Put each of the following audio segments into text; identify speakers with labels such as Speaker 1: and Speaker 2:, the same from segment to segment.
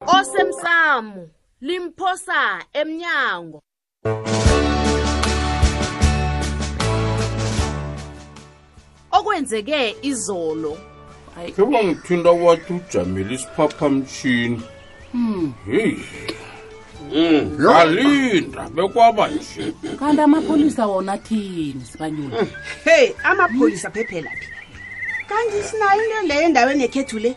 Speaker 1: osemsamo limphosa emnyango okwenzeke izolo
Speaker 2: kebangithinta wathi ujamele isiphaphamshini hmm. heyi hmm. alinda bekwaba nje
Speaker 3: kanti amapholisa wona athini sibanyula hmm.
Speaker 4: heyi amapholisa phephelaphi kanti sinayo into leyo endaweni yekhethu le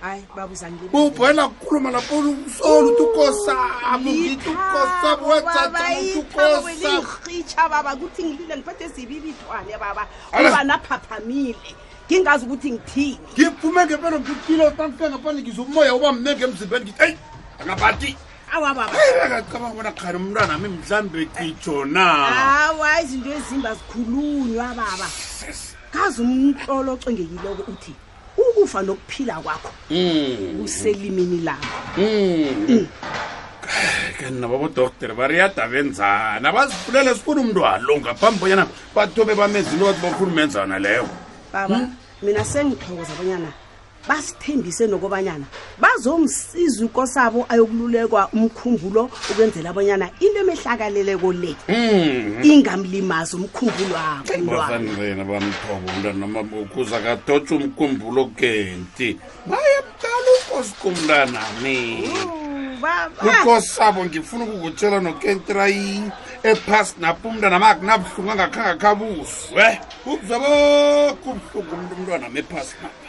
Speaker 4: hayi baba uzangile
Speaker 2: ubhwela kukhuluma lapho usolu tukosa mugiti ukosa
Speaker 4: bwatsatsaukosairhitsha baba kuthi ngilile ngiphethe zibibithwane baba uba naphaphamile ngingazi ukuthi ngithini
Speaker 2: ngiphume ngempela ngikukile utamfe ngaphandle ngize umoya uba mne ngemzimbeni ngithi eyi angabati
Speaker 4: awa baba
Speaker 2: akacabanga bona khani umntwana mi mhlawumbe citsho na
Speaker 4: awa izinto ezimba zikhulunywa baba kazi umtlolo ocengekileko uthi ukufa nokuphila kwakho Mm. kuselimini lakho Mm.
Speaker 2: kanti nababodoktere bariyada benzana bazifulele sifuna umntwana lo ngaphambi bonyana bathobe bamezile ukuthi bakhulu menzana leyo
Speaker 4: baba mina sengithokoza bonyana basithembise nokobanyana bazomsiza ukosabo ayokululekwa umkhumbulo ukwenzela abonyana into emehlakaleleko le Mm. ingamlimazi umkhumbulo wabo umntwana.
Speaker 2: bafanirena bamthobo umntwana noma ukuze akatotsha umkhumbulo genti bayamqala ukosi kumntanami
Speaker 4: Baba.
Speaker 2: kukosabo ngifuna ukukutshela nokentrayi ephasi napho umntanami akunabuhlungu angakhangakhabuzwe kubuzwe boke ubuhlungu umntu umntwanami ephasi napha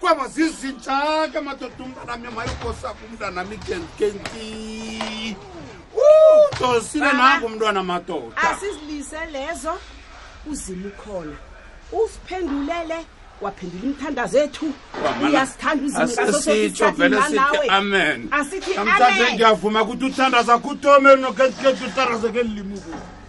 Speaker 2: kwaba zizintshaka madoda umntanami mayokosapha umntanami kenkenti udosile
Speaker 4: Baba.
Speaker 2: nangu umntwana madoda
Speaker 4: asizilise lezo uzima ukhona usiphendulele waphendula imithandazo ethu
Speaker 2: Wamana.
Speaker 4: uyasithanda uzima ngaso sonke
Speaker 2: asisitsho
Speaker 4: isikhathi
Speaker 2: vele sithi
Speaker 4: nanawe.
Speaker 2: amen
Speaker 4: asithi
Speaker 2: namhlanje
Speaker 4: amen
Speaker 2: ngiyavuma ukuthi uthandaza
Speaker 4: kutome nokenkenti uthandaza kelilimuku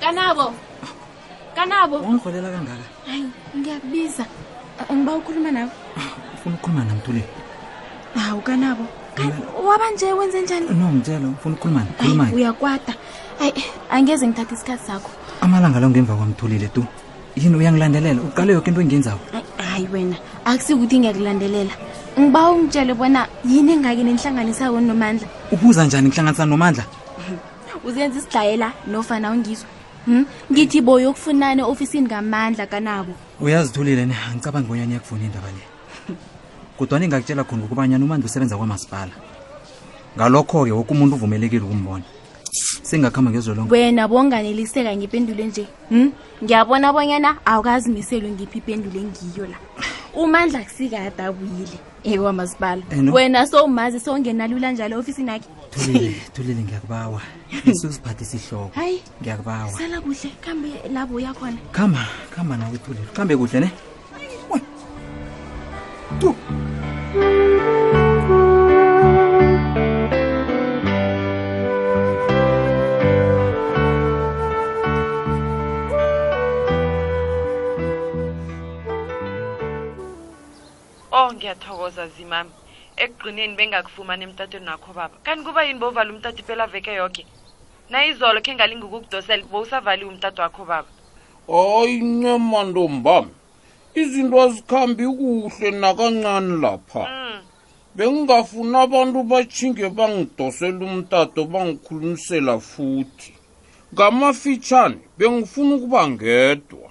Speaker 5: kanabo kanabo
Speaker 6: ungirholela kangaka
Speaker 5: hayi ngiyakubiza ngiba ukhuluma nawe
Speaker 6: ufuna ukukhuluma nam thulile
Speaker 5: hawu kanabo waba nje wenze njani
Speaker 6: no ngitshela ufuna
Speaker 5: ukukhulumani
Speaker 6: khulumani
Speaker 5: uyakwata ayi angeze ngithatha isikhathi sakho
Speaker 6: amalanga la ngemva kwamthulile tu yini uyangilandelela uqale yoke into engiyenzako
Speaker 5: hayi wena akusikuthi ngiyakulandelela ngiba ungitshele bona yini engake nenihlanganisako nomandla
Speaker 6: ubuza njani ngihlanganisa nomandla
Speaker 5: uzenza isidlayela nofana ungizwa Hmm? ngithi bo yokufunani ofisini ngamandla kanabo
Speaker 6: uyazithulile ne angicabangi bonyana iyakufuna indaba le kodwana ingakutshela khona ukubanyana umandla usebenza kwamasipala ngalokho-ke woke umuntu uvumelekile ukumbona singakhamba ngezolonke
Speaker 5: wena bonganeliseka ngipendule nje hmm? ngiyabona bonyana awukazimiseli ngiphi ipendule ngiyo la umandla kusikade abuyile
Speaker 6: ewamasipala
Speaker 5: wena sowumazi sowungenalula njalo ofisini akhe
Speaker 6: thulile thulile ngiyakubawa susiphathi sihloko
Speaker 5: hayi
Speaker 6: ngiyakubawa
Speaker 5: sala kuhle kambe labo uyakhona
Speaker 6: khamba khamba nawe thulile kambe kuhle ne o
Speaker 7: oh, ngiyathokoza zimami ekugcineni bengakufumani emtatweni nakho baba kanti kuba yini bovala umtati pela veke yoke nayizolo khe ngalinga ukukudosela bowusavaliwe umtati wakho baba
Speaker 8: hayi ncema ntombami izinto azikhambi kuhle nakancane lapha
Speaker 7: mm.
Speaker 8: bengingafuni abantu batshinge bangidosela umtato bangikhulumisela futhi ngamafitshane bengifuna ukuba ngedwa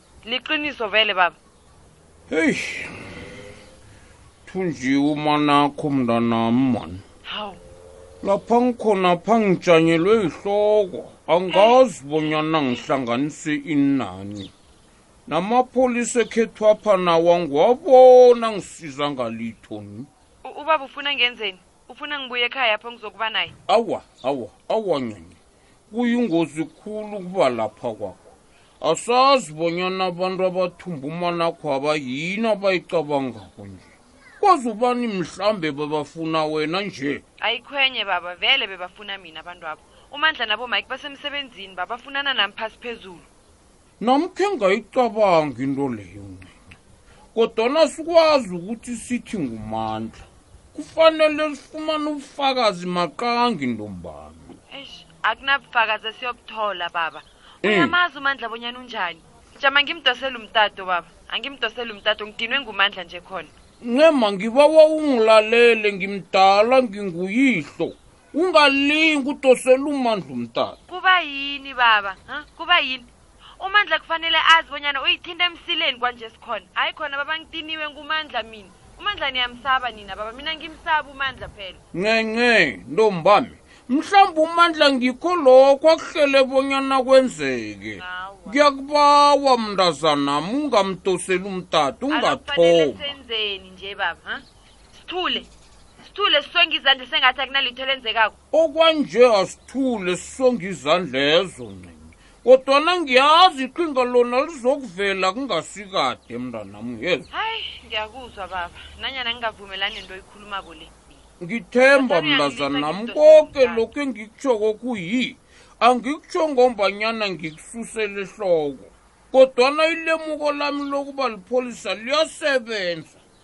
Speaker 7: liqiniso vele baba
Speaker 8: heyi thunjiwe umanakho mntanam mani
Speaker 7: hawu
Speaker 8: lapha ngikhona pha ngitshanyelwe yihloko angazi bonyana ngihlanganise inani namapholisa ekhethu apha nawo angiwabona ngisiza ngalitho ni
Speaker 7: U- ubaba ufuna ngenzeni ufuna ngibuye ekhaya apho ngizokuba naye
Speaker 8: awa awa awa nyenye kuyingozi khulu ukuba lapha kwakho asazi bonyana abantu abathumba umanakho abayini abayicabangako nje kwazi ubani mhlambe babafuna wena nje
Speaker 7: ayikhwenye baba vele bebafuna mina abantu abo umandla nabomike basemsebenzini babafunana nami phasi phezulu
Speaker 8: namkhe ngayicabangi into leyo ncinci kodwana sikwazi ukuthi sithi ngumandla kufanele sifumane ubufakazi maqangi ntombami
Speaker 7: eish akunabufakazi esiyobuthola baba
Speaker 8: Mm.
Speaker 7: uyamazi umandla bonyana unjani jama ngimdosela umtato baba angimdosela umtato ngidinwe ngumandla nje khona
Speaker 8: ncema ngibawa ungilalele ngimdala nginguyihlo ungalingi udosela umandla umntana
Speaker 7: kuba yini baba huh? kuba yini umandla kufanele azi bonyana uyithinta emsileni kwanje sikhona hayi khona baba ngitiniwe ngumandla mina umandla niyamsaba nina baba mina ngimsaba umandla phela
Speaker 8: ncence ntombami mhlawumbe umandla ngikho lokho akuhlele bonyana kwenzeke ngiyakubawa mntazanam ungamdoseli umtata
Speaker 7: ungathoba sithule sithule sisonge izandla sengathi akunalitho elenzekako
Speaker 8: okwanje asithule sisonge izandla ezo ncinci kodwana ngiyazi iqhinga lona lizokuvela kungasikade mntanam yezo
Speaker 7: hayi ngiyakuzwa baba nanyana ngingavumelani nento oyikhulumako le
Speaker 8: ngithemba
Speaker 7: mntazanam
Speaker 8: koke lokhu engikutshoko kuyi angikutsho ngombanyana ngikususela ehloko kodwana ilemuko lami lokuba lipholisa liyasebenza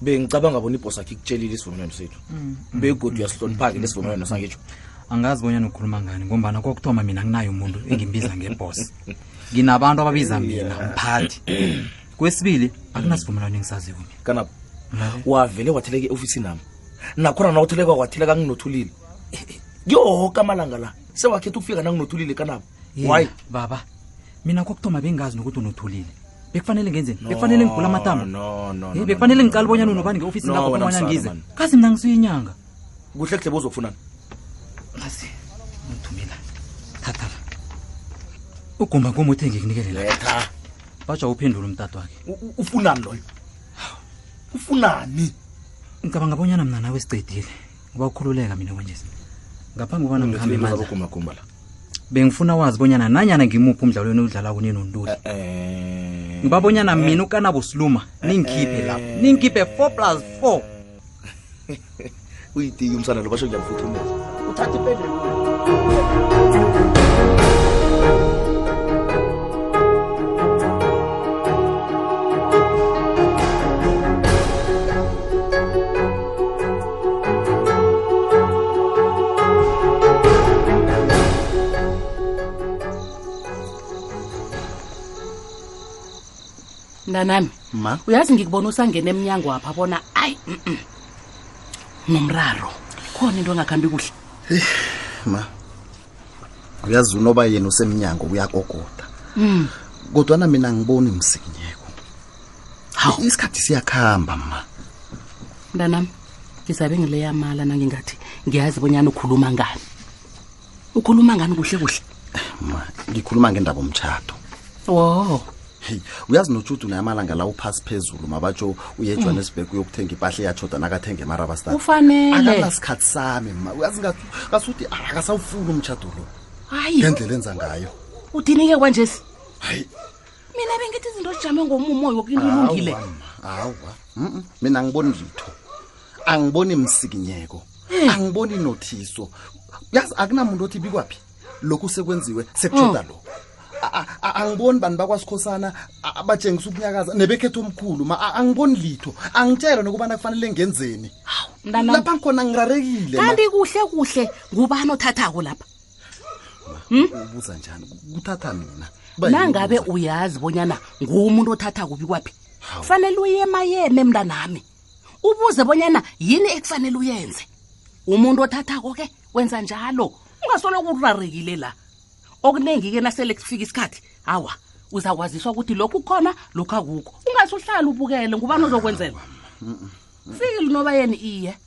Speaker 9: bengicabanga bona ibhosakhe ikutsheliile isivumelwano sethu mm, mm, begodwa uyasihloniphake lesivumelwano sangitsho
Speaker 6: angazi bonyana ukhuluma ngani ngombana kokuthoma mina nginayo umuntu engimbiza ngebos nginabantu ababiza mina mphathi kwesibili akunasivumelwano engisaziko mina
Speaker 9: kana wavele watheleka eofisini nami nakhona na utheleka watheleka nginothulile yoke amalanga la sewakhetha ukufika nanginothulile kanabo
Speaker 6: Yena,
Speaker 9: Why?
Speaker 6: baba mina kokutoma bengazi nokuthi unothulile bekufanele ngenzeni bekufanele ngigula amatama
Speaker 9: no, no,
Speaker 6: Eh,
Speaker 9: no,
Speaker 6: bekufanele
Speaker 9: no,
Speaker 6: ngiqala
Speaker 9: no,
Speaker 6: bonyana
Speaker 9: no, no.
Speaker 6: unobani nge-ofisini
Speaker 9: No,
Speaker 6: lakho
Speaker 9: wena
Speaker 6: bonyana
Speaker 9: msana,
Speaker 6: ngize
Speaker 9: man.
Speaker 6: kazi mina ngisuyinyanga
Speaker 9: kuhle kuhle bozofunani
Speaker 6: kazi uthumela thatha la ugumba nkomo uthe ngikunikele la
Speaker 9: letha
Speaker 6: batsha uphendula umtatu wakhe
Speaker 9: U- u- ufunani loyo ufunani
Speaker 6: ngicabanga bonyana mna nawe siqedile ngoba ukhululeka mina kwanjesi ngaphambi kobana ngikhambe mandla
Speaker 9: gumagumba la
Speaker 6: bengifuna wazi bonyana nanyana ngimuphi umdlalo wenu udlala
Speaker 9: kunye nontuli eh.
Speaker 6: ngiba bonyana mina ukanabo siluma ningikhiphe eh. lapho ningikhiphe four plus four
Speaker 9: uyitiki umsana lo basho ngiyamfuthumela
Speaker 4: uthatha ipendulo
Speaker 3: mntanami
Speaker 10: ma
Speaker 3: uyazi ngikubona usangena emnyango wapha bona ayi mm, mm. nomraro khona into engakhambi kuhle
Speaker 10: ma uyazi unoba yena usemnyango uyakokoda kodwana mina ngiboni msinyeko
Speaker 3: hawu
Speaker 10: isikhathi siyakhamba ma
Speaker 3: mntanami ngizabe ngileyamala nangingathi ngiyazi bonyana ukhuluma ngani ukhuluma ngani kuhle kuhle
Speaker 10: ma ngikhuluma ngendaba omtshato
Speaker 3: wo
Speaker 10: heyi uyazi notshudu naye amalanga la uphasi phezulu mabatsho uye mm. ejohannesburg uyokuthenga ipahla eyatshoda
Speaker 3: nakathenge
Speaker 10: emarabastaufaneleakanasikhathi sami ma uyazi ngasuthi ah, akasawufuni umtshato lo ngendlela enza ngayo
Speaker 3: udinike kwanjesi
Speaker 10: hayi
Speaker 3: mina bengithi izinto zijame ngomumoyo wokulinto ilungile
Speaker 10: Awa, ma, awa Mm-mm. mina angiboni litho angiboni msikinyeko angiboni nothiso yazi akunamuntu othi bikwaphi lokhu sekwenziwe sekujoda lokhu A- a- a- angiboni bantu bakwasikhosana a- abatshengisa ukunyakaza nebekhetho omkhulu ma a- angiboni litho angitshelwe nokubana kufanele ngenzeni
Speaker 3: mntanami.
Speaker 10: lapha ngikhona ngirarekile ma.
Speaker 3: kanti kuhle kuhle ngubani othathako lapha Hmm?
Speaker 10: ubuza njani kuthatha mina
Speaker 3: nangabe uyazi bonyana nguwo umuntu othatha kubi kwaphi kufanele uyemayeme mntanami ubuze bonyana yini ekufanele uyenze umuntu othathako ke wenza njalo ungasolo kurarekile la okuningi-ke nasele kufika isikhathi hawa uzakwaziswa ukuthi lokhu kukhona lokhu akukho ungase uhlale ubukele ngubani ozokwenzelwa fiki linoba yeni iye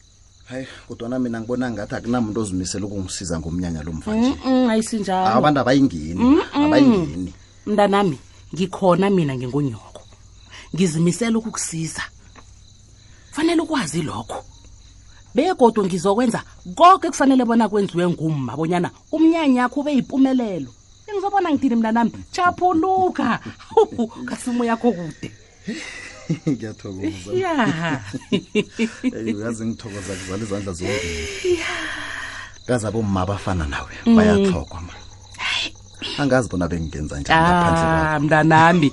Speaker 10: hayi kodwana mina ngibona ngathi akunamuntu ozimisela ukungisiza ngomnyanya lo mva nje
Speaker 3: Mm-mm, ayisinjalo
Speaker 10: abantu abayingeni abayingeni
Speaker 3: mntanami ngikhona mina ngingonyoko ngizimisela ukukusiza fanele ukwazi lokho begodwa ngizokwenza konke kufanele bona kwenziwe ngumma bonyana umnyanya yakho ube yipumelelo engizobona ngithini mntanami chaphuluka kasimu yakho kude
Speaker 10: ngiyathokoza
Speaker 3: ya
Speaker 10: Ey, uyazi ngithokoza kuzala izandla zombili kazi abomma abafana nawe Mm. bayathokwa ma angazi bona bengingenza njani ngaphandle kwakho.
Speaker 3: ah mntanami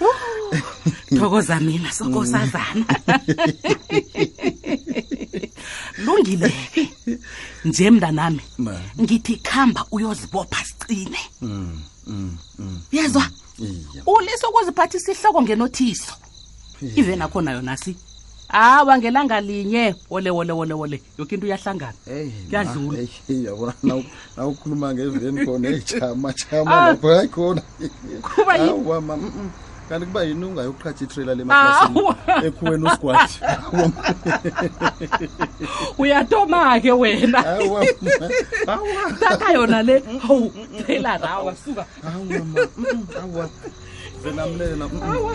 Speaker 3: Woo, thokoza mina sokosazana lungile nje mntanami
Speaker 10: Ma.
Speaker 3: ngithi khamba uyozibopha sicine
Speaker 10: Mm.
Speaker 3: uyezwa
Speaker 10: iye
Speaker 3: ulisa ukuziphathisa ihloko ngenothiso even akhona yona si awa ngelanga linye wole wole wole wole yoke into uyahlangana kuyadlula
Speaker 10: yabona nawukhuluma ngeveni khona ejama jama
Speaker 3: Ah.
Speaker 10: lapho ayikhona
Speaker 3: Kuba yi-
Speaker 10: Awa, mama. kanti kuba yini ungayoqhatha itrailer lemaplasini ekhuweni usigwadi uyatoma
Speaker 3: ke wena taka yona le hawu trailer rawa suka
Speaker 10: awa venamlela awa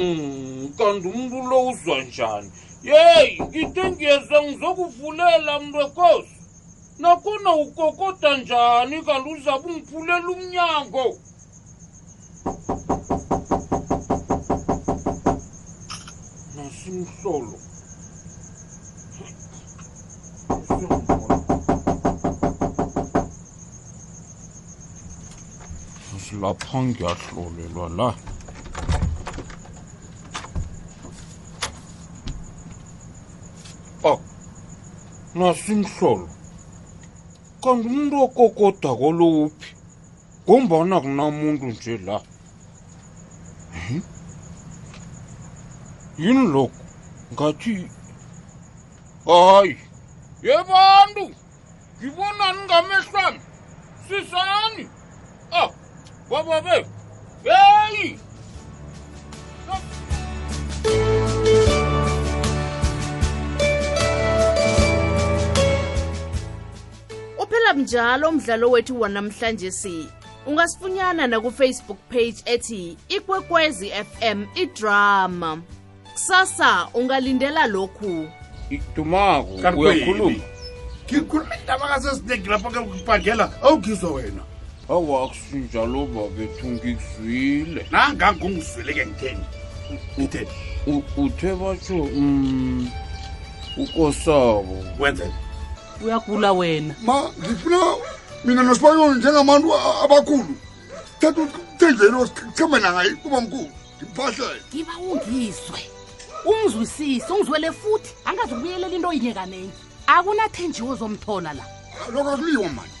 Speaker 10: Mm,
Speaker 8: kanti umuntu lo uzwa njani yeyi ngithe ngiyeza ngizokuvulela mntwekosi nakhona ukokoda njani kanti uzabe ungiphulela umnyango Simsolo. silapha ngiyahlolelwa la oh nasimhlolo kanti umuntu okokodako lowuphi ngombana kunamuntu nje la yini lokhu ngathi hayi yebantu ngibonani ngamehlwami sisani a ah, bababe yeyi
Speaker 1: uphela mnjalo umdlalo wethu wanamhlanje si ungasifunyana nakufacebook page ethi ikwekwezi fm idrama kusasa ungalindela lokhu
Speaker 8: idumako uyakhuluma
Speaker 2: ngikhuluma indaba kasesinengi lapho ke ngibhagela awugizwa wena
Speaker 8: awa akusinjalo babethu ngikuzwile
Speaker 2: nangangungizwile ke ngitheni ngitheni
Speaker 8: uthe batsho um ukosabo
Speaker 2: wenzeni
Speaker 3: uyagula wena
Speaker 2: ma ngifuna mina nosibanyoni njengabantu abakhulu thatha uthenjeni osichambe nangayi kuba mkhulu ngiphahlele
Speaker 3: ngiba ungizwe ungizwisise ungizwele futhi angazi ukubuyelela into yinye kaningi akunathenjiwe ozomthola la
Speaker 2: lokho akuliwa mani